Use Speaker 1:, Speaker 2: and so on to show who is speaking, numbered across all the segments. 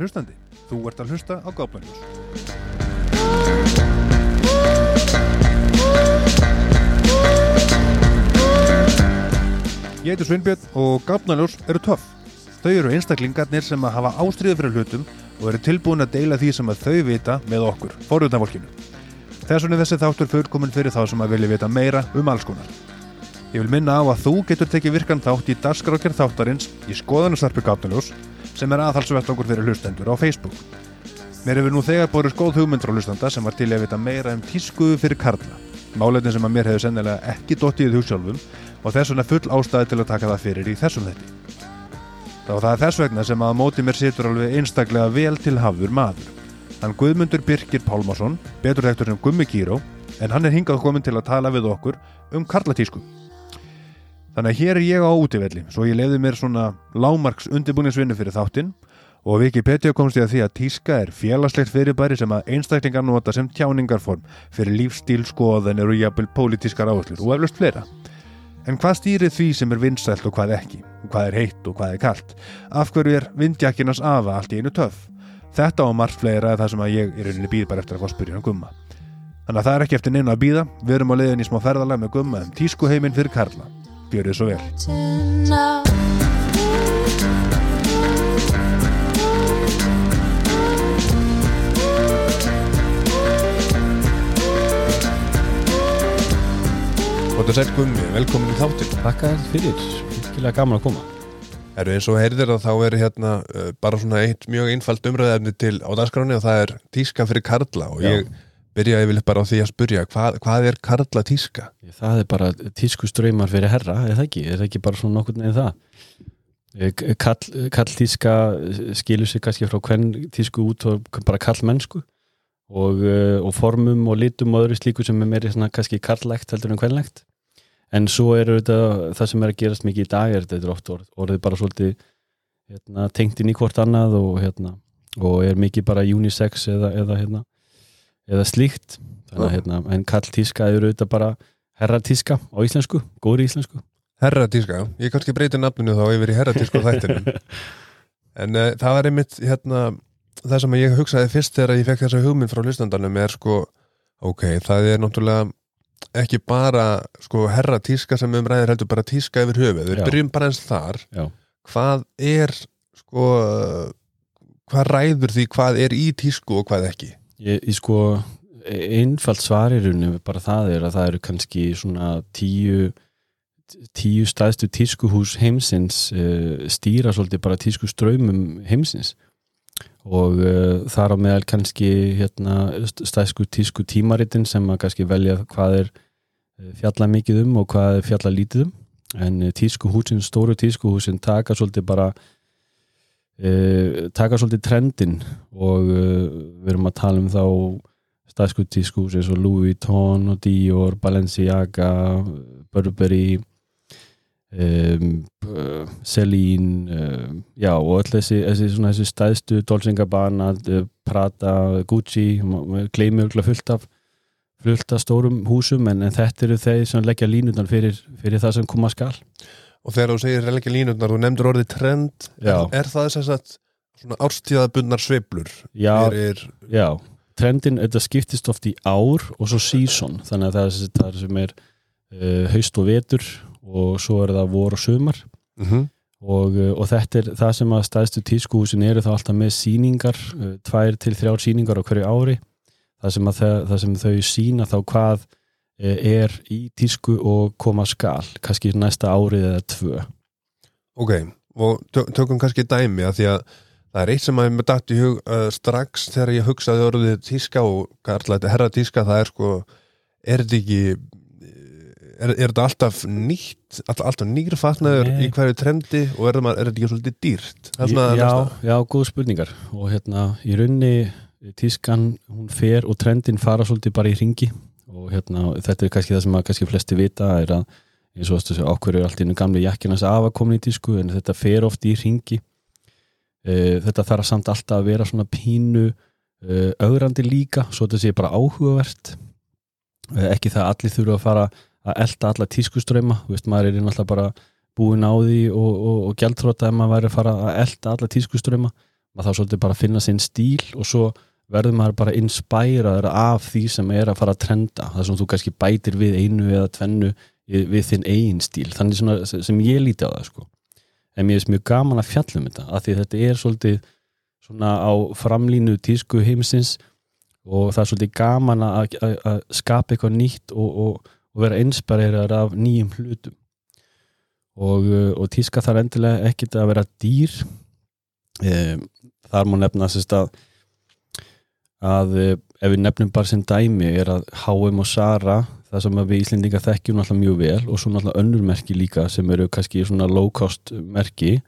Speaker 1: Kæri hlustandi, þú ert að hlusta á Gápnarljós. Ég heiti Sveinbjörn og Gápnarljós eru töff. Þau eru einstaklingarnir sem að hafa ástriðu fyrir hlutum og eru tilbúin að deila því sem að þau vita með okkur, forðutanvolkinu. Þess vegna þessi þáttur fullkomin fyrir þá sem að vilja vita meira um alls konar. Ég vil minna á að þú getur tekið virkan þátt í dagskrákjörn þáttarins í skoðanustarpi Gápnarljós sem er aðhalsvett okkur fyrir hlustendur á Facebook. Mér hefur nú þegar borðið góð hugmynd frá hlustanda sem var til að vita meira um tískuðu fyrir karla. Máleitin sem að mér hefur sennilega ekki dottið í hugsjálfum og þess vegna full ástæði til að taka það fyrir í þessum þetti. Þá það er þess vegna sem að móti mér situr alveg einstaklega vel til hafður maður. Hann Guðmundur Birkir Pálmarsson, betur þekktur sem Gummi Kíró, en hann er hingað komin til að tala við okkur um karlatísku. Þannig að hér er ég á útivelli, svo ég leiði mér svona lámarks undirbúningsvinnu fyrir þáttinn og Wikipedia komst ég að því að tíska er félagslegt fyrirbæri sem að einstaklingar nota sem tjáningarform fyrir lífstíl, skoðanir og jafnvel pólitískar áherslur og eflust fleira. En hvað stýrir því sem er vinsælt og hvað ekki? Hvað er heitt og hvað er kallt? Af hverju er vindjakkinans afa allt í einu töff? Þetta og margt fleira er það sem að ég er rauninni býð bara eftir að fá spyrja um gumma. Þannig að það er ekki eftir neina að býða, við erum á leiðin í smá ferðalag með gumma um tískuheiminn fyrir Karla. Gjör þið svo vel.
Speaker 2: Og þetta sætt gummi, velkomin í þáttin
Speaker 3: Takk að fyrir, virkilega gaman að koma
Speaker 2: Eru eins og heyrðir að þá er hérna uh, bara svona eitt mjög einfalt umræðefni til á dagskráni og það er tíska fyrir karla og
Speaker 3: Já.
Speaker 2: ég byrjaði yfirleitt bara á því að spurja hvað, hvað er karla tíska?
Speaker 3: Það er bara tísku ströymar fyrir herra, er það ekki? Er það ekki bara svona nokkur neginn það? Eh, Kall, kall tíska skilur sig kannski frá hvern tísku út og bara kall mennsku og, eh, og formum og litum og öðru slíku sem er meiri svona kannski kallægt heldur en hvernlægt en svo er þetta, það sem er að gerast mikið í dag er þetta er oft orð, orðið bara svolítið hérna, tengt inn í hvort annað og, hérna, og er mikið bara unisex eða, eða, hérna, eða slíkt. Þannig að hérna, en kall tíska er auðvitað bara herra tíska á íslensku, góri íslensku.
Speaker 2: Herra tíska, ég kannski breyti nafninu þá yfir í herra tíska þættinum. En uh, það var einmitt hérna það sem ég hugsaði fyrst þegar ég fekk þessa hugmynd frá hlustandanum er sko ok, það er náttúrulega ekki bara sko herra tíska sem umræðir heldur bara tíska yfir höfuð. Við
Speaker 3: Já.
Speaker 2: byrjum bara eins þar.
Speaker 3: Já.
Speaker 2: hvað er sko hvað ræður því hvað er í tísku og hvað ekki
Speaker 3: Ég, ég sko, einfalt svarirunni bara það er að það eru kannski svona tíu tíu stæðstu tískuhús heimsins uh, stýra svolítið bara tísku ströymum heimsins. Og uh, þar á meðal kannski hérna, stæðsku tísku tímaritin sem að kannski velja hvað er fjalla mikið um og hvað er fjalla lítið um. En uh, tískuhúsin, stóru tískuhúsin taka svolítið bara uh, taka svolítið trendin og uh, við erum að tala um þá stæðsku tískuhús eins og Louis Vuitton og Dior, Balenciaga Burberry um, uh, Celine um, já og öll þessi, þessi, svona, þessi stæðstu Dolce Gabbana, uh, Prada Gucci, maður gleymi örgulega fullt af fullt af stórum húsum en, en þetta eru þeir sem leggja línutan fyrir, fyrir það sem koma skal
Speaker 2: og þegar þú segir relgi línutnar, þú nefndur orðið trend er, er það þess að svona árstíðabundnar sveiflur
Speaker 3: já,
Speaker 2: er,
Speaker 3: já, trendin þetta skiptist oft í ár og svo season. Þannig að það er þessi- það er sem er uh, haust og vetur og svo er það vor og sumar.
Speaker 2: Mm -hmm.
Speaker 3: og, uh, og þetta er það sem að stæðstu tískuhúsin eru þá alltaf með síningar uh, tvær til þrjár síningar á hverju ári. Það sem, að það, það sem þau sína þá hvað uh, er í tísku og koma skal kannski næsta árið eða tvö.
Speaker 2: Ok, og tö- tökum kannski dæmi að því að það er eitt sem að mér datt í hug uh, strax þegar ég hugsaði orðið tíska og þetta herra tíska, það er sko er þetta ekki er, er þetta alltaf nýtt alltaf, alltaf nýr fatnaður í hverju trendi og er, er þetta ekki svolítið dýrt?
Speaker 3: Já, já, góð spurningar. Og hérna í raunni tískan hún fer og trendin fara svolítið bara í ringi og hérna þetta er kannski það sem að kannski flesti vita er að eins og þessu okkur er allt innu gamli jakkinas af að koma í tísku en þetta fer oft í ringi e, þetta þarf samt alltaf að vera svona pínu e, augrandi líka svo þetta sé bara áhugavert. E, ekki það að allir þurfa að fara að elda alla tískuströyma veist maður er náttúrulega bara búin á því og, og, og gjaldtróta ef maður væri að fara að elda alla tískuströyma maður þá svolítið bara finna sinn stíl og svo verður maður bara inspæraður af því sem er að fara að trenda. Það sem þú kannski bætir við einu eða tvennu við, þinn eigin stíl. Þannig svona sem ég líti á það sko. En mér finnst mjög gaman að fjallum þetta af því þetta er svolítið svona á framlínu tísku heimsins og það er svolítið gaman að, að, að skapa eitthvað nýtt og, og, og vera inspireraður af nýjum hlutum. Og, uh, og tíska þarf endilega ekkit að vera dýr. Um, þar má nefna sérst að að uh, ef við nefnum bara sem dæmi er að H&M og Zara það sem við Íslendinga þekkjum náttúrulega mjög vel og svo náttúrulega önnur merki líka sem eru kannski svona low cost merki.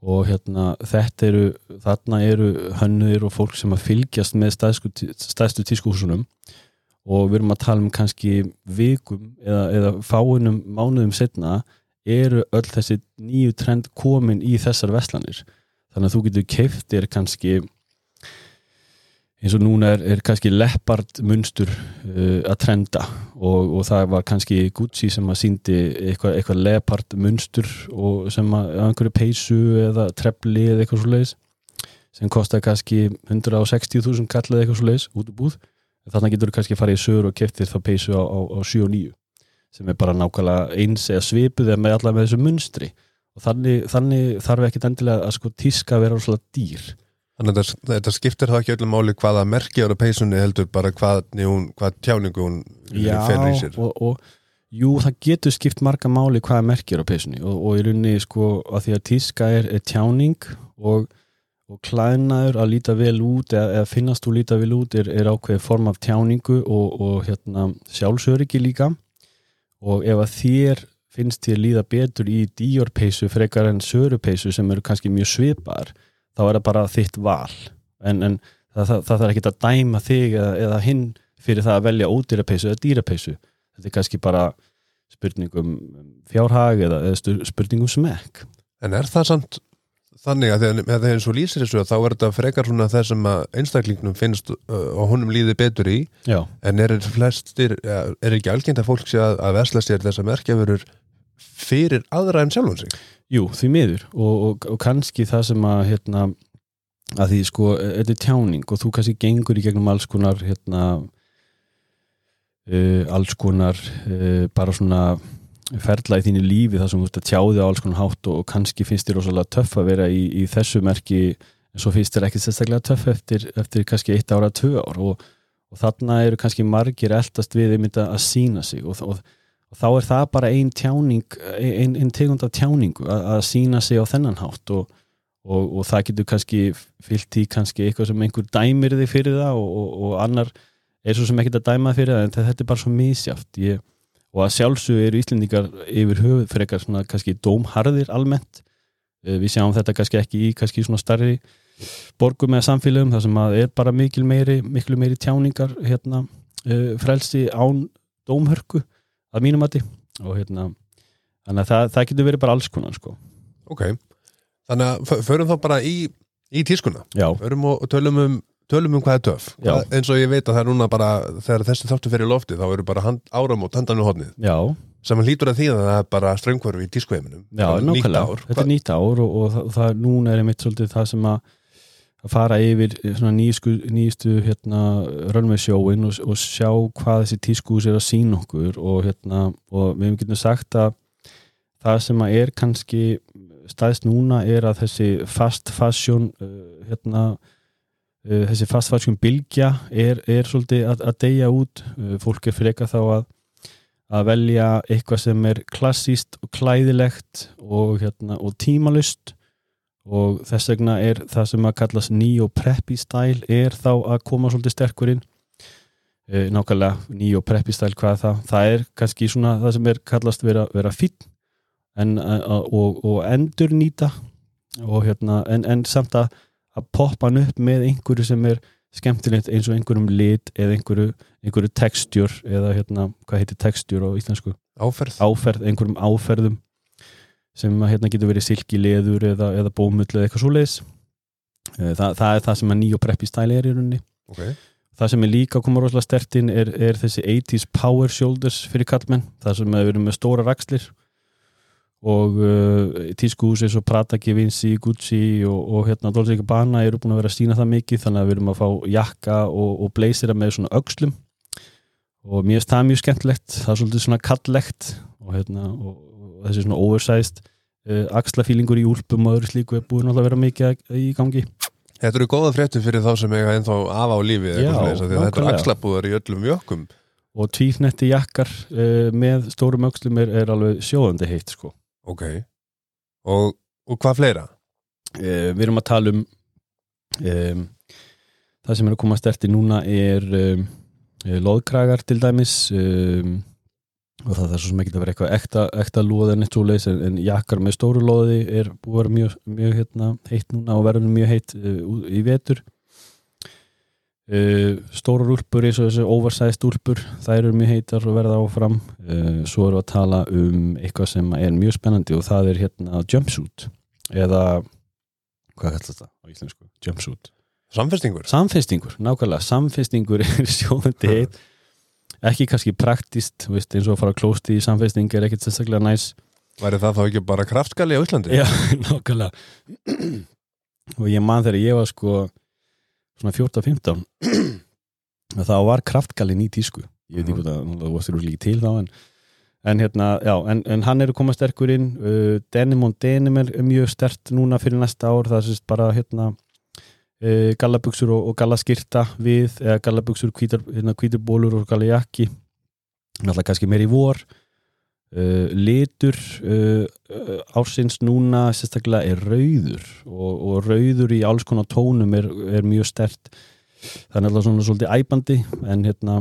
Speaker 3: Og hérna þetta eru þarna eru hönnuðir og fólk sem að fylgjast með stæðsku, stæðstu tískuhúsunum. Og við erum að tala um kannski vikum eða, eða fáinum mánuðum setna eru öll þessi nýju trend komin í þessar veslanir þannig að þú getur keiftir kannski eins og núna er, er kannski leppard munstur uh, að trenda. Og, og það var kannski Gucci sem að síndi eitthvað, eitthvað leppard munstur og sem að einhverju peysu eða trefli eða eitthvað svo leiðis sem kostar kannski 160.000 kall eða eitthvað svo leiðis út úr búð. Þannig getur þú kannski farið í sögur og keftir það peysu á, á, á 7 og 9 sem er bara nákvæmlega eins eða svipuð eða með allar með þessu munstri. Og þannig, þannig þarf ekki endilega að sko tíska að vera svona dýr
Speaker 2: Þannig að þetta, skiptir það ekki öllum máli hvaða merki ára peysunni heldur bara hvað, hún, hvað tjáningu hún
Speaker 3: Já,
Speaker 2: fer í sér.
Speaker 3: og, og jú, það getur skipt marga máli hvaða merki er á peysunni og, og í rauninni sko að því að tíska er, er tjáning og, og klæðnaður að líta vel út eða, eða finnast þú líta vel út er, er ákveðið form af tjáningu og hérna sjálfsöryggi líka og ef að þér finnst þér líða betur í díorpeysu frekar en sörupeysu sem eru kannski mjög svipar þá er það bara þitt val. En, en það, það, það þarf ekki að dæma þig eða, eða hinn fyrir það að velja ódýrapeysu eða dýrapeysu. Þetta er kannski bara spurningum fjárhag eða, eða spurningum smekk.
Speaker 2: En er það samt þannig að þegar er eins og lýsir þessu þá er þetta frekar svona það sem að einstaklingnum finnst uh, og honum líði betur í.
Speaker 3: Já,
Speaker 2: en er flestir, er ekki algengt að fólk sé að, að vesla sér þess að merkja verur fyrir aðra en sjálfum sig
Speaker 3: jú, því miður. Og, og, og kannski það sem að hérna, að því sko, þetta er tjáning og þú kannski gengur í gegnum alls konar hérna uh, alls konar uh, bara svona ferla í þínu lífi þar sem þú ert að tjáði á alls konar hátt og, og kannski finnst þér rosalega töff að vera í, í þessu merki en svo finnst þér ekki sérstaklega töff eftir, eftir kannski eitt ára, tvö ár og, þarna eru kannski margir eldast við einmitt að sína sig og, og og þá er það bara einn tjáning einn ein tegund af tjáningu að, að sína sig á þennan hátt og, og, og það getur kannski fyllt í kannski eitthvað sem einhver dæmir þig fyrir það og, og annar er svo sem ekkert að dæma fyrir það en þetta er bara svo misjáft ég, og að sjálfsög eru Íslendingar yfir höfuð fyrir eitthvað svona kannski dómharðir almennt. Eh, við sjáum þetta kannski ekki í kannski svona starri borgum eða samfélögum þar sem að er bara mikil meiri miklu meiri tjáningar hérna, uh, frelsi án dómhörku að mínum mati. Og hérna þannig að það, það getur verið bara alls konar sko.
Speaker 2: Ok, þannig að förum þá bara í, í tískuna.
Speaker 3: Já,
Speaker 2: förum og, og tölum um tölum um hvað er töff.
Speaker 3: Já.
Speaker 2: hvað, eins og ég veit að það er núna bara þegar þessi þáttu fyrir lofti þá eru bara hand, áramót handan við hodnið
Speaker 3: já,
Speaker 2: sem hann lítur að því að það er bara ströngkvörfi í tískuheiminum
Speaker 3: þetta er nýtt ár og, og það, það núna er einmitt svolítið það sem að að fara yfir nýsku, nýstu hérna rönnveðsjóin og, og sjá hvað þessi tískús er að sína okkur og hérna og við getum sagt að það sem að er kannski staðist núna er að þessi fast fashion uh, hérna uh, þessi fast fashion bylgja er, er svolítið að, að deyja út. Uh, fólk er freka þá að að velja eitthvað sem er klassíst og klæðilegt og, hérna, og tímalust og þess vegna er það sem að kallast neo-preppy style er þá að koma svolítið sterkur inn. E, nákvæmlega neo-preppy style hvað er það? Það er kannski svona það sem er kallast vera, vera a, a, og, og endur nýta og hérna en, en samt að, að poppa hann upp með einhverju sem er skemmtilegt eins og einhverjum lit eða einhverju, einhverju textjur eða hérna, hvað heitir textjur á íslensku?
Speaker 2: Áferð.
Speaker 3: Áferð, einhverjum áferðum sem að, hérna getur verið silki leður eða, eða bómull eða eitthvað svoleiðis. Eh, Þa, það er það sem að nýja preppi stæli er í rauninni.
Speaker 2: Okay.
Speaker 3: það sem er líka að koma rosalega stertinn er, er þessi 80s power shoulders fyrir kallmenn það sem við erum með stóra rakslir og uh, tískuhús eins og Prata, Givenchy, Gucci og, og hérna Dolce Gabbana eru búin að vera að sína það mikið þannig að við erum að fá jakka og, og blazera með svona öxlum. Og mér finnst það mjög skemmtilegt það er svolítið svona kallegt og, hérna, og þessi svona oversized uh, axlafílingur í úlpum og öðru slíku er búin að vera mikið í gangi
Speaker 2: Þetta eru góða fréttum fyrir þá sem eiga ennþá af á lífi
Speaker 3: Já,
Speaker 2: þetta er
Speaker 3: nákvæmlega.
Speaker 2: axlabúðar í öllum jökkum
Speaker 3: og tvífnetti jakkar uh, með stórum öxlum er, er alveg sjóðandi heitt sko
Speaker 2: Ok Og, og hvað fleira?
Speaker 3: uh, við erum að tala um um, það sem er að koma sterti núna er um, loðkragar til dæmis um, og það er svo sem ekki að vera eitthvað ekta, ekta lóð en eitt svo leis en, jakkar með stóru lóði er búið að vera mjög, mjög hérna, heitt núna og verður mjög heitt uh, í vetur. Uh, stórar úlpur eins og þessi oversized úlpur þær eru mjög heitar og verða áfram. Uh, svo við að tala um eitthvað sem er mjög spennandi og það er hérna jumpsuit eða hvað kallast þetta á íslensku? Jumpsuit.
Speaker 2: Samfestingur?
Speaker 3: Samfestingur, nákvæmlega, samfestingur er sjóðandi heitt ekki kannski praktist, veist, eins og að fara að klósti í samfesting er ekkit sérstaklega næs.
Speaker 2: Væri það þá ekki bara kraftgali á Íslandi?
Speaker 3: Já, nákvæmlega. Og ég man þegar ég var sko svona 14-15 að þá var kraftgalinn í tísku. Ég veit ekki hvað það, það varst þér líka til þá en, en hérna, já, en, en hann er að koma sterkur inn, uh, denim on denim er mjög stert núna fyrir næsta ár. Það er sérst bara hérna uh, gallabuxur og, og gallaskirta við, eða gallabuxur, hvítar, hérna, og gallajakki. Náttúrulega kannski meir í vor. Uh, litur uh, uh, ársins núna sérstaklega er rauður og, og rauður í alls konar tónum er, er mjög stert það er náttúrulega svona svolítið æbandi en hérna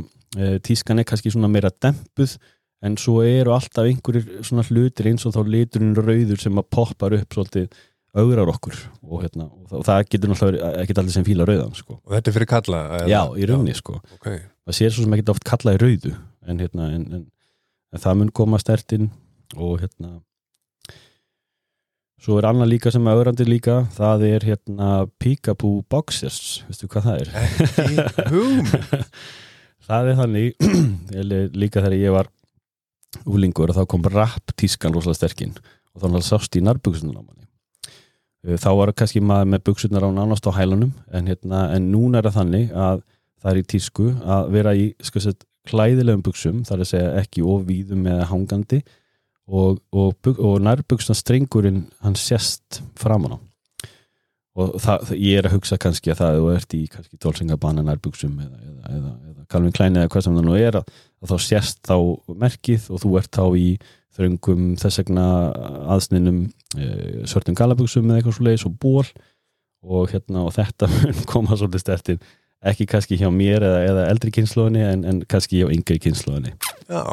Speaker 3: tískan er kannski svona meira dempuð en svo eru alltaf einhverjir svona hlutir eins og þá liturinn rauður sem að poppar upp svolítið augrar okkur og, hérna, og, það, getur náttúrulega ekki allir sem fíla rauðan sko.
Speaker 2: Og þetta er fyrir kalla?
Speaker 3: já, í rauninni sko
Speaker 2: Ok,
Speaker 3: það sér svo sem ekki oft kalla í rauðu en, hérna, en, en, en það mun koma stertinn og hérna svo er annað líka sem er öðrandi líka það er hérna Peekaboo Boxers veistu hvað það er? það er þannig líka þegar ég var úlingur og þá kom rap tískan rosalega sterkinn og þannig að sást í nærbuksunar á manni þá var kannski maður með buksunar á nánast á hælunum en, hérna, en núna er það þannig að það er í tísku að vera í sko, sett, klæðilegum buksum, það er að segja ekki ofvíðum eða hangandi og, og, og nærbuksna strengurinn hann sést framan á. Og það, ég er að hugsa kannski að það að þú ert í kannski tólsingabana nærbuksum eða, eða, eða, eða Calvin Klein eða hvað sem það nú er að, að þá sést þá merkið og þú ert þá í þröngum þess vegna aðsninum e, svörtum galabuxum eða eitthvað svo leiðis og ból og, hérna, og þetta koma svolítið stertinn ekki kannski hjá mér eða, eða eldri kynnslóðinni en, en kannski hjá yngri kynnslóðinni
Speaker 2: Já,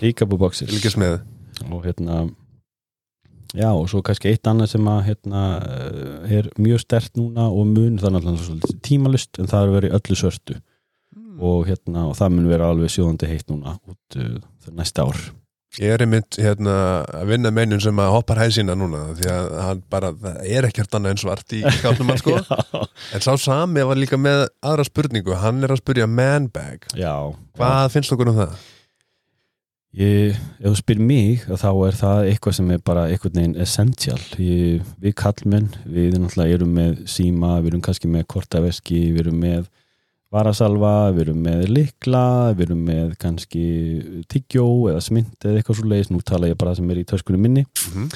Speaker 2: Peekaboo boxer Fylgis með.
Speaker 3: Og hérna já og svo kannski eitt annað sem að hérna eh, er mjög stert núna og mun þannig að það er tímalust en það er verið öllu svörtu. Og hérna og það mun vera alveg sjóðandi heitt núna út það næsta ár.
Speaker 2: Ég er einmitt hérna að vinna mennum sem að hoppar hæsina núna því að hann bara, það er ekkert annað en svart í skápnum hann sko.
Speaker 3: Já,
Speaker 2: En sá sami var líka með aðra spurningu. Hann er að spurja man bag
Speaker 3: já.
Speaker 2: Hvað finnst okkur um það?
Speaker 3: Ég, ef þú spyr mig þá er það eitthvað sem er bara einhvern veginn essential. Ég, við kallmenn, við náttúrulega erum með síma, við erum kannski með kortaveski við erum með varasalva við erum með likla við erum með kannski tyggjó eða smynd eða eitthvað svo leiðis, nú tala ég bara sem er í töskunum minni
Speaker 2: Mhm.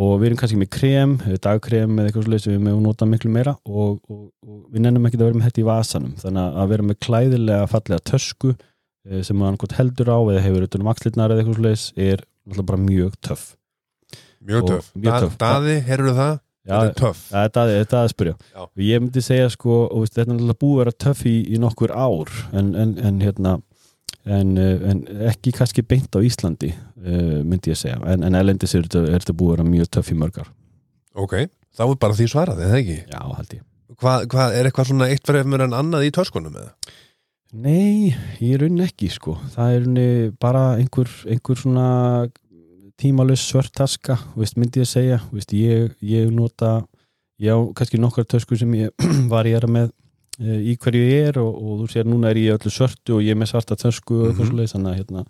Speaker 3: og við erum kannski með krem, dagkrem eða eitthvað svo leiðis við erum nota miklu meira og, og, og við nennum ekki að vera með þetta í vasanum þannig að vera með klæðilega fallega tösku eh, sem hann gott heldur á eða hefur utan um axlirnar eða eitthvað svo leiðis er náttúrulega bara mjög töff
Speaker 2: Mjög töff. Daði, heyrðu það? Þetta er töff
Speaker 3: þetta, er að spyrja
Speaker 2: Já.
Speaker 3: ég myndi segja sko veist, þetta er náttúrulega búið að vera töff í, í nokkur ár en, en, en hérna en, eh, en ekki kannski beint á Íslandi uh, myndi ég segja en, en elendis er þetta, er þetta búið að vera mjög töff í mörgar
Speaker 2: Ok, þá er bara því svarað, eða ekki?
Speaker 3: já, held ég
Speaker 2: Hvað, hvað er eitthvað svona eitt fremur en annað í töskunum eða?
Speaker 3: Nei, ég raunin ekki sko það er raunin bara einhver, einhver svona tímalus svört taska, veist, myndi ég segja veist, ég, ég nota já, kannski nokkar töskur sem ég var ég að með e, í hverju ég er og, og þú sér núna er ég öllu svörtu og ég er með svarta tösku og eitthvað
Speaker 2: Mhm.
Speaker 3: svoleiðis þannig að hérna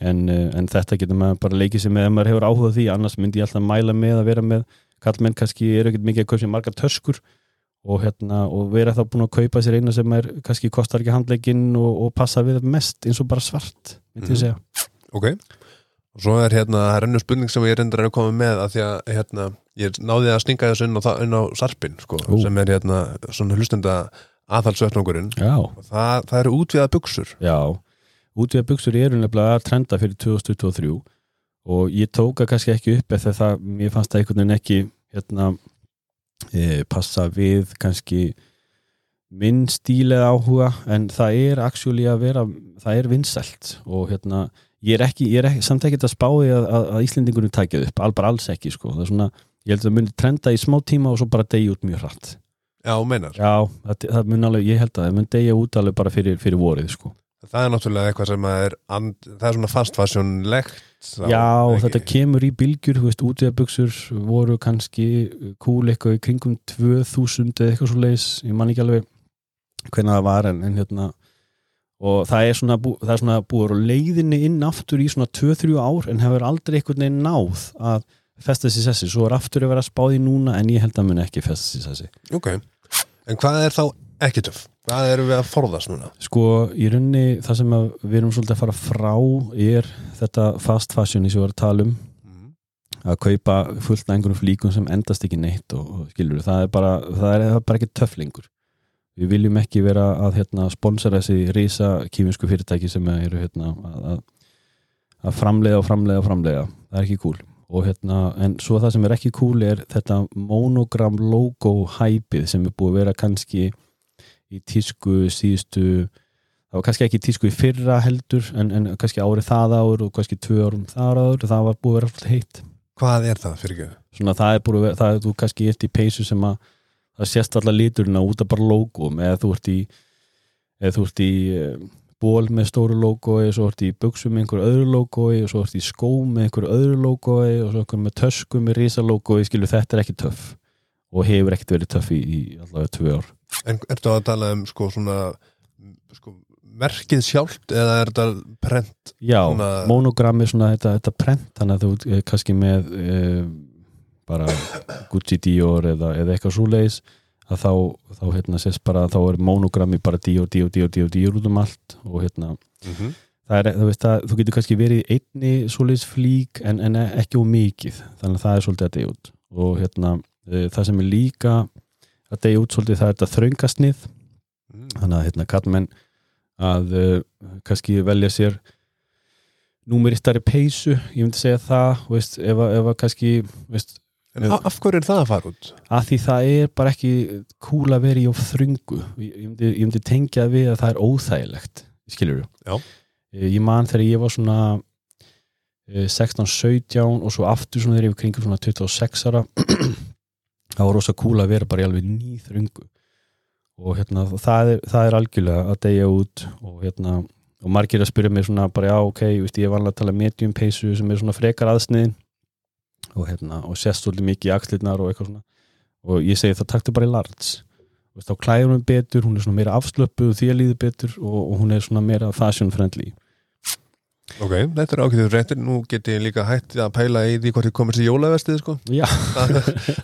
Speaker 3: en, uh, en þetta getur maður bara leikið sem ef maður hefur áhuga á því, annars myndi ég alltaf mæla með að vera með, kallmenn kannski eru ekkert mikið að kaupa sér margar töskur og, hérna, og vera þá búin að kaupa sér eina sem er, kannski kostar ekki handleikin og, og passa við mest eins og bara svart myndi ég
Speaker 2: Mhm.
Speaker 3: segja
Speaker 2: Ok, og svo er hérna, það er ennur spurning sem ég reyndar að koma með að því að hérna, ég náði að stinga þessu inn á, inn á sarpin, sko, sem er hérna svona hlustenda og það, það eru útviðað buksur
Speaker 3: já. Útvíða buksur eru nefnilega að trenda fyrir 2023 og ég tóka kannski ekki upp eða það, mér fannst það einhvern veginn ekki hérna e, passa við kannski minn stíl eða áhuga. En það er actually að vera það er vinsælt. Og hérna ég er ekki, ég er ekki, samt ekki að spáði að, að, að Íslendingunum tækja upp, al, bara alls ekki sko. það er svona, ég held að það muni trenda í smá tíma og svo bara degja út mjög hratt
Speaker 2: Já, meinar,
Speaker 3: já, það, það mun alveg, ég held að það mun degja út alveg bara fyrir, fyrir vorið sko.
Speaker 2: það er náttúrulega eitthvað sem er and, það er svona fastfasjónlegt
Speaker 3: Já, þetta kemur í bylgjur, þú veist, útíðabuxur voru kannski cool eitthvað í kringum 2000 eða eitthvað svo leis, ég man ekki alveg hvernig það var en, en hérna og það er svona, það er svona búið á leiðinni inn aftur í svona 2-3 ár en hefur aldrei einhvern veginn náð að festa sér sessi, svo er aftur að vera spáð í núna en ég held að mun ekki festa sér sessi.
Speaker 2: Ok, en hvað er þá ekki töff? Hvað erum við að forðast núna?
Speaker 3: Sko, í rauninni það sem við erum svolítið að fara frá er þetta fast fashion í sem við erum að tala um. Að kaupa fullt af einhverjum flíkum sem endast ekki neitt og skilur það er bara, það er, það er bara ekki töfflingur við viljum ekki vera að hérna, sponsora þessi rísa kýfinsku fyrirtæki sem eru hérna, að, að, framleiða og framleiða og framleiða. Það er ekki cool. Og hérna, en svo það sem er ekki cool er þetta monogram logo hæpið sem er búið að vera kannski í tísku síðustu það var kannski ekki tísku í fyrra heldur en, en kannski árið það ár og kannski tvö árum það áður það var búið að vera alltaf heitt.
Speaker 2: Hvað er það fyrir ekki?
Speaker 3: svona það er búið að vera, það er þú kannski ert í peysu sem að það sést alla liturina út af bara logum eða þú ert í eða þú ert í eh, ból með stóru logoi og svo ert í buksum með einhver öðru logoi og svo ert í skó með einhver öðru logoi og svo einhver með tösku með risa logoi skilur þetta er ekki töff og hefur ekkert verið töff í, í allavega tvö ár
Speaker 2: En ertu að tala um sko svona sko, merkið sjálft eða er þetta prent?
Speaker 3: Já,
Speaker 2: Svona-
Speaker 3: monogram er svona þetta, þetta prent þannig að þú er kannski með e, bara Gucci Dior eða, eða eitthvað svoleiðis að þá, þá hérna sést bara þá er monogrammi bara Dior, Dior, Dior, Dior, Dior út um allt og hérna
Speaker 2: Mm -hmm.
Speaker 3: það er, þú veist að þú getur kannski verið einni svoleiðis flík en, en ekki úr mikið þannig að það er svolítið að deyja út og hérna e, það sem er líka að deyja út svolítið það er þetta þröngasnið
Speaker 2: Mm.
Speaker 3: þannig að hérna kallmenn að uh, kannski velja sér númeristari peysu ég myndi segja það veist, að- ef að kannski veist,
Speaker 2: En af, af hverju er það að fara út?
Speaker 3: að því það er bara ekki cool að vera í of þröngu ég, ég, myndi, ég myndi tengja við að það er óþægilegt skilur
Speaker 2: Já.
Speaker 3: ég man þegar ég var svona eh, 16-17 og svo aftur svona þegar ég var kringum svona 26 ára það var rosa cool að vera bara í alveg ný þröngu og hérna það er, það er algjörlega að deyja út og hérna og margir að spyrja mig svona bara já ok, ég, veist, ég er vanlega að tala medium peysu sem er svona frekar aðsniðin og hérna og sést svolítið mikið í axlirnar og eitthvað svona. Og ég segi það taktu bara í veist, þá klæður hún betur, hún er svona meira afslöpuð því að líður betur og, og hún er svona meira fashion friendly
Speaker 2: Ok, þetta er ákveður réttir, nú get ég líka hætt að pæla í því hvort ég komist í jólavestið sko.
Speaker 3: já,
Speaker 2: það,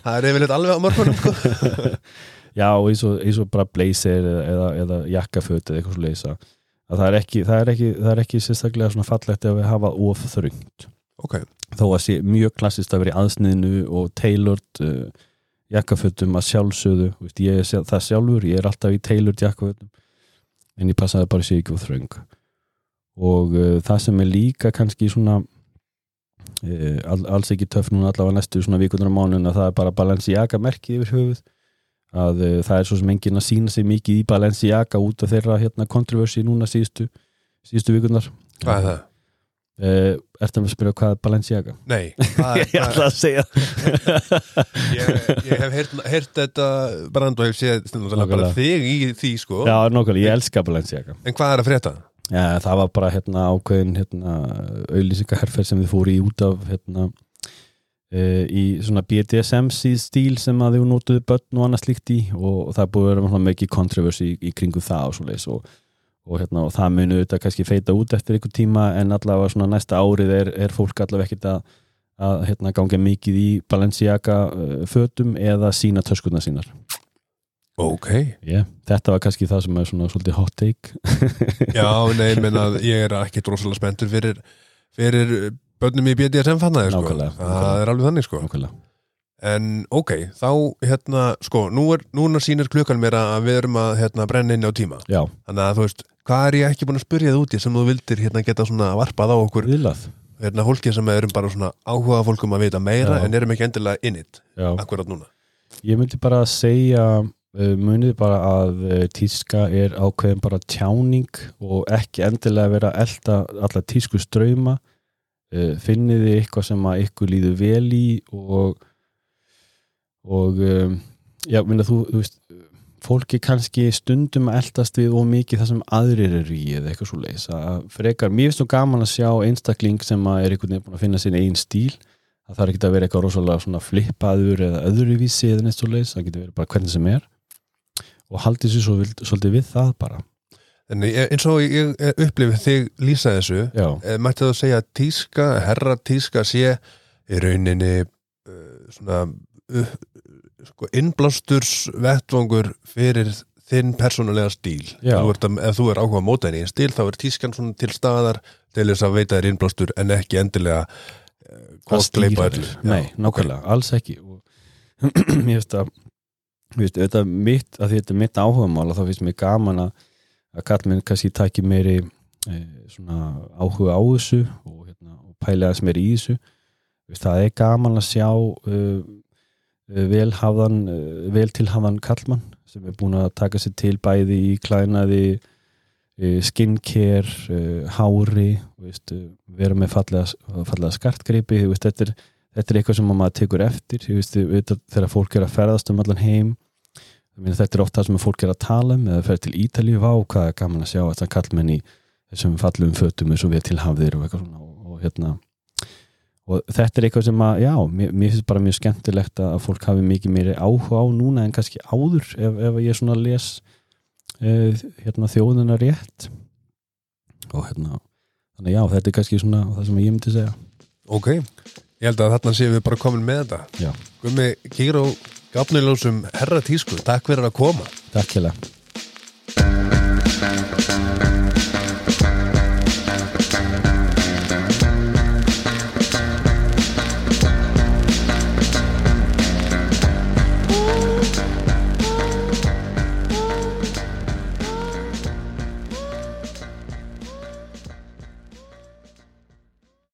Speaker 2: það er yfirleitt alveg á morgunum sko.
Speaker 3: já og eins og, eins og bara blazer eða, eða, jakkaföt eða eitthvað svo leysa að það er ekki, það er ekki, ekki sérstaklega svona fallegt ef við hafa of þröngt.
Speaker 2: Ok,
Speaker 3: þó að sé mjög klassist að vera í aðsniðinu og tailored uh, jakkafötum að sjálfsögðu Þú veist, ég er það sjálfur, ég er alltaf í tailored jakkafötum en ég passaði bara að sé ekki úr þröng og uh, það sem er líka kannski svona uh, all, alls ekki töff núna allavega næstu svona vikunar á mánun að það er bara Balenciaga merkið yfir höfuð að uh, það er svo sem enginn að sína sig mikið í Balenciaga út af þeirra hérna kontroversi núna síðustu, síðustu vikunar
Speaker 2: hvað er það?
Speaker 3: Uh, Ertu að spyrja hvað er Balenciaga?
Speaker 2: Nei, það,
Speaker 3: Ég ætla að segja
Speaker 2: ég, ég hef heyrt, heyrt þetta brand og hef séð þig í því sko.
Speaker 3: Já, nokkulega, ég elska Balenciaga
Speaker 2: En hvað er að frétta?
Speaker 3: Já, það var bara hérna ákveðin hérna, auðlýsingaherferð sem þið fóru í út af hérna uh, í svona BDSM stíl sem að þau notuðu börn og annað slíkt í og það búið að vera mikið kontroversi í, í kringu það og svoleiðis og, og, hérna, og það muni auðvitað kannski feita út eftir einhver tíma en allavega næsta árið er, er fólk allavega ekkert að, að hérna, ganga mikið í Balenciaga uh, fötum eða sína töskurna sínar
Speaker 2: Ok,
Speaker 3: yeah. þetta var kannski það sem er svona svolítið hot take
Speaker 2: já, nei, menna ég er ekki rosalega spenntur fyrir, fyrir börnum í BDSM fannaði sko. Það
Speaker 3: nákvæmlega.
Speaker 2: er alveg þannig sko.
Speaker 3: Nákvæmlega.
Speaker 2: En ok, þá hérna, sko, nú er, núna sýnir klukkan mér að við erum að hérna, brenna inn á tíma.
Speaker 3: Já,
Speaker 2: þannig að þú veist, hvað er ég ekki búin að spyrja það úti sem þú vildir hérna geta svona varpað á okkur
Speaker 3: viðlað.
Speaker 2: hérna fólki sem erum bara svona áhuga fólkum að vita meira
Speaker 3: Já.
Speaker 2: en erum ekki endilega in it
Speaker 3: Já,
Speaker 2: akkurat núna.
Speaker 3: Ég myndi bara að segja uh, munið bara að uh, tíska er ákveðin bara tjáning og ekki endilega vera elda alla tísku ströyma uh, finnið þið eitthvað sem að ykkur líður vel í og og um, já, minna þú, þú veist fólki kannski stundum að eldast við og mikið það sem aðrir eru í eða eitthvað svo leis að frekar, mér finnst þú gaman að sjá einstakling sem að er einhvern veginn búin að finna sín einn stíl. Það þarf ekki að vera eitthvað rosalega svona flippaður eða öðruvísi eða neitt svo leis það getur verið bara hvernig sem er. Og haldið sér svo svolítið við það bara.
Speaker 2: En ég- eins og ég upplifið þig lýsa þessu
Speaker 3: já,
Speaker 2: eh, mætti þú segja að tíska, herra tíska sé í rauninni uh, svona sko, innblástur vettvangur fyrir þinn persónulega stíl. Þú ert að, ef þú er áhuga að móta henni í stíl þá er tískan svona til staðar til þess að veita þér innblástur en ekki endilega
Speaker 3: stýra
Speaker 2: gleipa
Speaker 3: þér.
Speaker 2: öllu.
Speaker 3: Nei, nákvæmlega, alls ekki. Og mér finnst að þetta er mitt, að þetta er mitt áhugamál og þá finnst mér gaman að að kallmenn kannski taki meiri e, svona áhuga á þessu og, hérna, og pælega sem er í þessu. Það er gaman að sjá uh, velhafðan uh, vel tilhafðan kallmann sem er búin að taka sér til bæði í klænaði skincare, uh, hári veist, vera með fallega, fallega veist, þetta, þetta er eitthvað sem maður tekur eftir veist, þegar fólk er að ferðast um allan heim þetta er oft það sem fólk er að tala um eða fer til Ítalíu vá, hvað er gaman að sjá þetta kallmenn í þessum fallum fötum eins og við tilhafðir og og, og hérna og þetta er eitthvað sem að, já, mér, mér finnst bara mjög skemmtilegt að fólk hafi mikið meiri áhuga á núna en kannski áður ef, ef ég svona les uh, hérna þjóðina rétt. Og hérna þannig já, þetta er kannski svona það sem ég myndi segja.
Speaker 2: Ok, ég held að þarna séum við bara komin með þetta.
Speaker 3: Já.
Speaker 2: Gummi Kíró Gafnilósum herra tísku, takk fyrir að koma.
Speaker 3: Takk hérlega